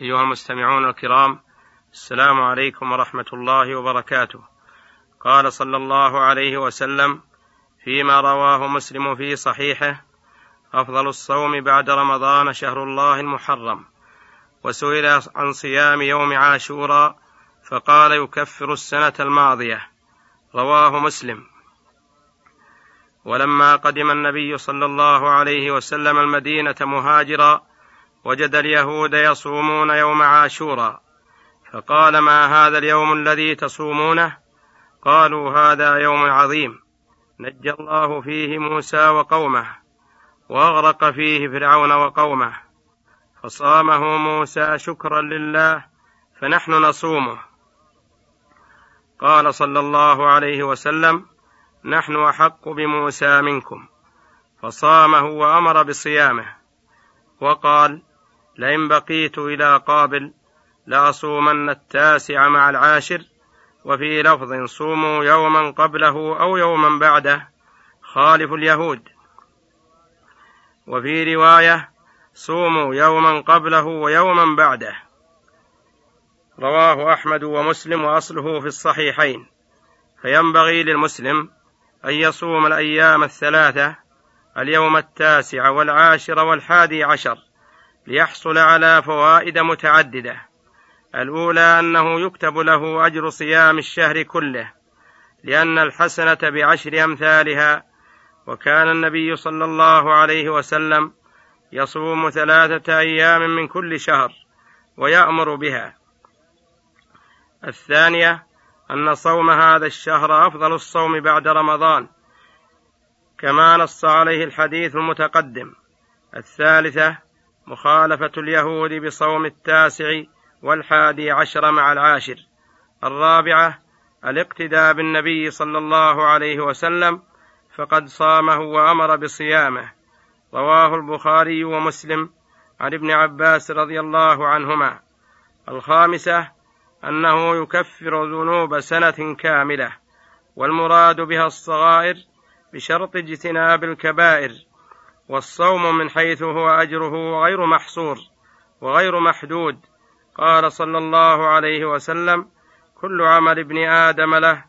أيها المستمعون الكرام السلام عليكم ورحمة الله وبركاته. قال صلى الله عليه وسلم فيما رواه مسلم في صحيحه أفضل الصوم بعد رمضان شهر الله المحرم. وسئل عن صيام يوم عاشوراء فقال يكفر السنة الماضية. رواه مسلم. ولما قدم النبي صلى الله عليه وسلم المدينة مهاجرا وجد اليهود يصومون يوم عاشوراء. فقال ما هذا اليوم الذي تصومونه؟ قالوا هذا يوم عظيم. نجى الله فيه موسى وقومه وأغرق فيه فرعون وقومه. فصامه موسى شكرا لله فنحن نصومه. قال صلى الله عليه وسلم نحن أحق بموسى منكم. فصامه وأمر بصيامه وقال لئن بقيت إلى قابل لأصومن التاسع مع العاشر وفي لفظ صوموا يوما قبله أو يوما بعده خالف اليهود. وفي رواية صوموا يوما قبله ويوما بعده. رواه أحمد ومسلم وأصله في الصحيحين. فينبغي للمسلم أن يصوم الأيام الثلاثة اليوم التاسع والعاشر والحادي عشر. ليحصل على فوائد متعددة. الأولى أنه يكتب له أجر صيام الشهر كله لأن الحسنة بعشر أمثالها. وكان النبي صلى الله عليه وسلم يصوم ثلاثة أيام من كل شهر ويأمر بها. الثانية أن صوم هذا الشهر أفضل الصوم بعد رمضان كما نص عليه الحديث المتقدم. الثالثة مخالفة اليهود بصوم التاسع والحادي عشر مع العاشر. الرابعة الاقتداء بالنبي صلى الله عليه وسلم فقد صامه وأمر بصيامه. رواه البخاري ومسلم عن ابن عباس رضي الله عنهما. الخامسة أنه يكفر ذنوب سنة كاملة والمراد بها الصغائر بشرط اجتناب الكبائر. والصوم من حيث هو أجره غير محصور وغير محدود. قال صلى الله عليه وسلم كل عمل ابن آدم له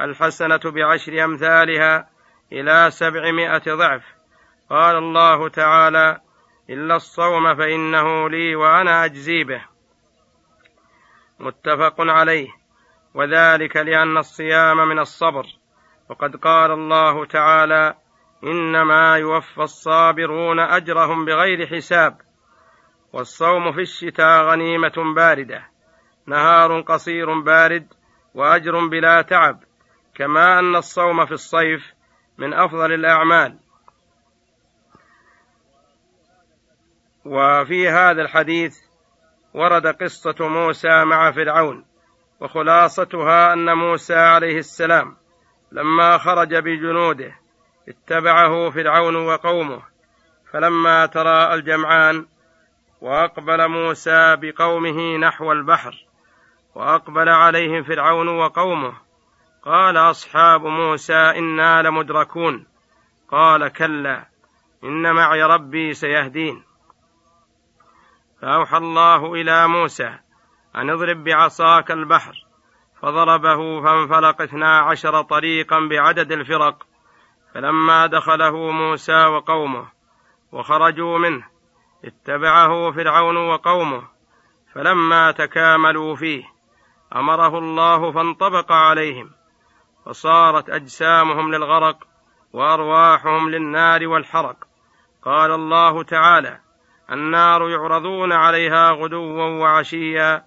الحسنة بعشر أمثالها إلى سبعمائة ضعف. قال الله تعالى إلا الصوم فإنه لي وأنا أجزي به. متفق عليه. وذلك لأن الصيام من الصبر. وقد قال الله تعالى إنما يوفى الصابرون أجرهم بغير حساب والصوم في الشتاء غنيمة باردة نهار قصير بارد وأجر بلا تعب كما أن الصوم في الصيف من أفضل الأعمال. وفي هذا الحديث ورد قصة موسى مع فرعون وخلاصتها أن موسى عليه السلام لما خرج بجنوده اتبعه فرعون وقومه فلما تراءى الجمعان وأقبل موسى بقومه نحو البحر وأقبل عليهم فرعون وقومه قال أصحاب موسى إنا لمدركون قال كلا إن معي ربي سيهدين. فأوحى الله إلى موسى أن اضرب بعصاك البحر فضربه فانفلق اثنا عشر طريقا بعدد الفرق فلما دخله موسى وقومه وخرجوا منه اتبعه فرعون وقومه فلما تكاملوا فيه أمره الله فانطبق عليهم فصارت أجسامهم للغرق وأرواحهم للنار والحرق. قال الله تعالى النار يعرضون عليها غدوا وعشيا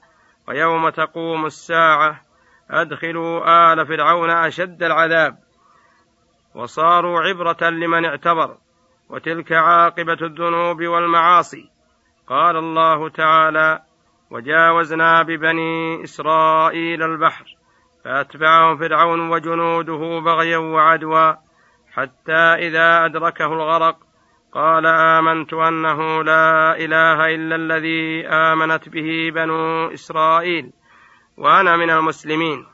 ويوم تقوم الساعة أدخلوا آل فرعون أشد العذاب. وصاروا عبرة لمن اعتبر وتلك عاقبة الذنوب والمعاصي. قال الله تعالى وجاوزنا ببني إسرائيل البحر فأتبعهم فرعون وجنوده بغيا وعدوا حتى إذا أدركه الغرق قال آمنت أنه لا إله إلا الذي آمنت به بنو إسرائيل وأنا من المسلمين.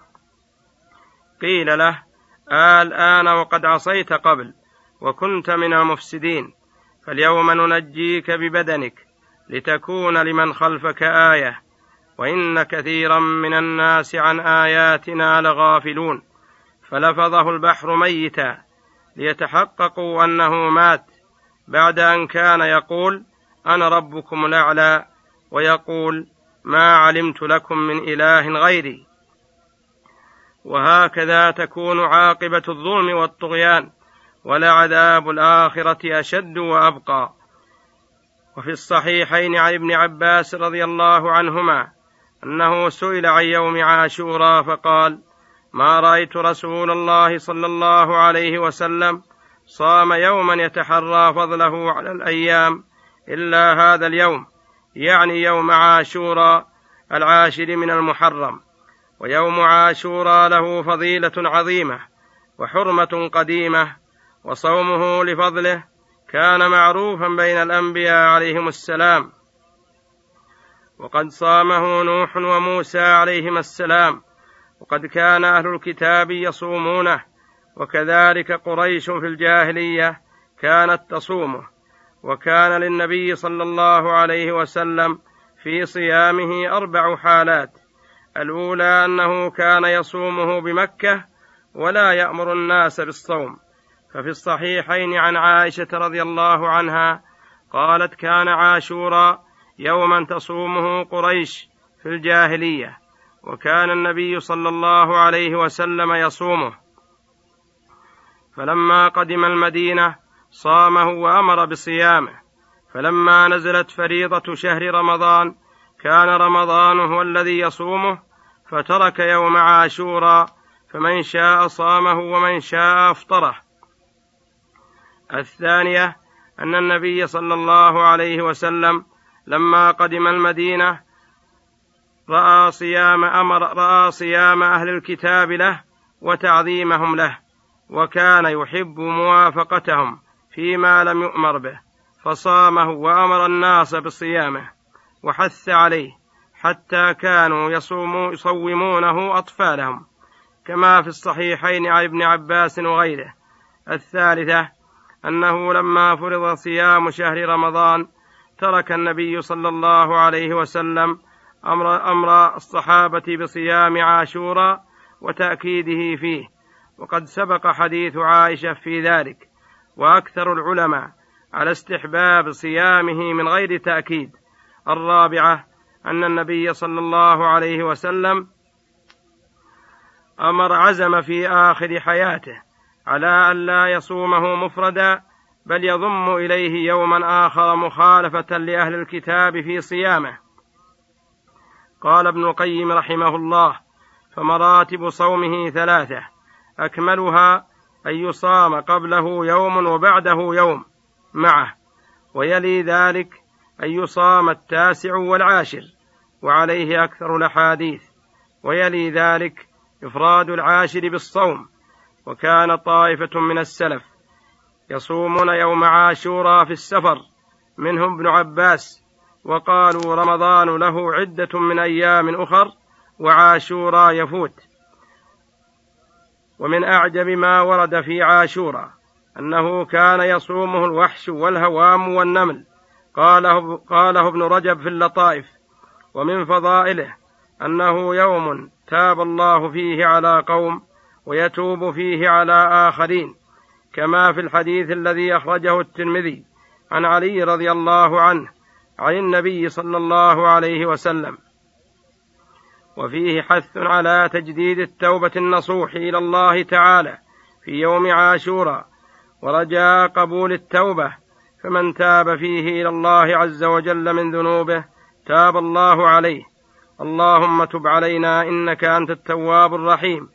قيل له الآن وقد عصيت قبل وكنت من المفسدين فاليوم ننجيك ببدنك لتكون لمن خلفك آية وإن كثيرا من الناس عن آياتنا لغافلون. فلفظه البحر ميتا ليتحققوا أنه مات. بعد أن كان يقول أنا ربكم الأعلى ويقول ما علمت لكم من إله غيري. وهكذا تكون عاقبة الظلم والطغيان ولعذاب الآخرة أشد وأبقى. وفي الصحيحين عن ابن عباس رضي الله عنهما أنه سئل عن يوم عاشوراء فقال ما رأيت رسول الله صلى الله عليه وسلم صام يوما يتحرى فضله على الأيام إلا هذا اليوم يعني يوم عاشوراء العاشر من المحرم. ويوم عاشوراء له فضيلة عظيمة وحرمة قديمة وصومه لفضله كان معروفا بين الأنبياء عليهم السلام. وقد صامه نوح وموسى عليهما السلام. وقد كان أهل الكتاب يصومونه وكذلك قريش في الجاهلية كانت تصومه. وكان للنبي صلى الله عليه وسلم في صيامه أربع حالات. الأولى أنه كان يصومه بمكة ولا يأمر الناس بالصوم. ففي الصحيحين عن عائشة رضي الله عنها قالت كان عاشورا يوما تصومه قريش في الجاهلية وكان النبي صلى الله عليه وسلم يصومه. فلما قدم المدينة صامه وأمر بصيامه. فلما نزلت فريضة شهر رمضان كان رمضان هو الذي يصومه فترك يوم عاشورا فمن شاء صامه ومن شاء أفطره. الثانية أن النبي صلى الله عليه وسلم لما قدم المدينة رأى صيام أمر رأى صيام أهل الكتاب له وتعظيمهم له وكان يحب موافقتهم فيما لم يؤمر به فصامه وأمر الناس بصيامه وحث عليه حتى كانوا يصوموا يصومونه أطفالهم كما في الصحيحين عن ابن عباس وغيره. الثالثة أنه لما فرض صيام شهر رمضان ترك النبي صلى الله عليه وسلم أمر أمر الصحابة بصيام عاشوراء وتأكيده فيه. وقد سبق حديث عائشة في ذلك وأكثر العلماء على استحباب صيامه من غير تأكيد. الرابعة أن النبي صلى الله عليه وسلم أمر عزم في آخر حياته على أن لا يصومه مفردا بل يضم إليه يوما آخر مخالفة لأهل الكتاب في صيامه. قال ابن القيم رحمه الله فمراتب صومه ثلاثة أكملها أن يصام قبله يوم وبعده يوم معه ويلي ذلك أن يصام التاسع والعاشر. وعليه أكثر الأحاديث ويلي ذلك إفراد العاشر بالصوم وكان طائفة من السلف يصومون يوم عاشوراء في السفر منهم ابن عباس وقالوا رمضان له عدة من أيام أخر وعاشورا يفوت. ومن أعجب ما ورد في عاشورا أنه كان يصومه الوحش والهوام والنمل قاله, قاله ابن رجب في اللطائف ومن فضائله أنه يوم تاب الله فيه على قوم ويتوب فيه على آخرين كما في الحديث الذي أخرجه الترمذي عن علي رضي الله عنه عن النبي صلى الله عليه وسلم. وفيه حث على تجديد التوبة النصوح إلى الله تعالى في يوم عاشوراء ورجاء قبول التوبة فمن تاب فيه إلى الله عز وجل من ذنوبه تاب الله عليه. اللهم تب علينا إنك أنت التواب الرحيم.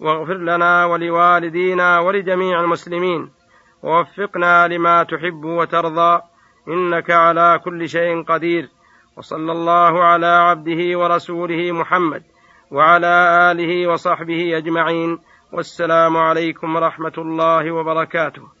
واغفر لنا ولوالدينا ولجميع المسلمين. ووفقنا لما تحب وترضى. إنك على كل شيء قدير. وصلى الله على عبده ورسوله محمد. وعلى آله وصحبه أجمعين. والسلام عليكم ورحمة الله وبركاته.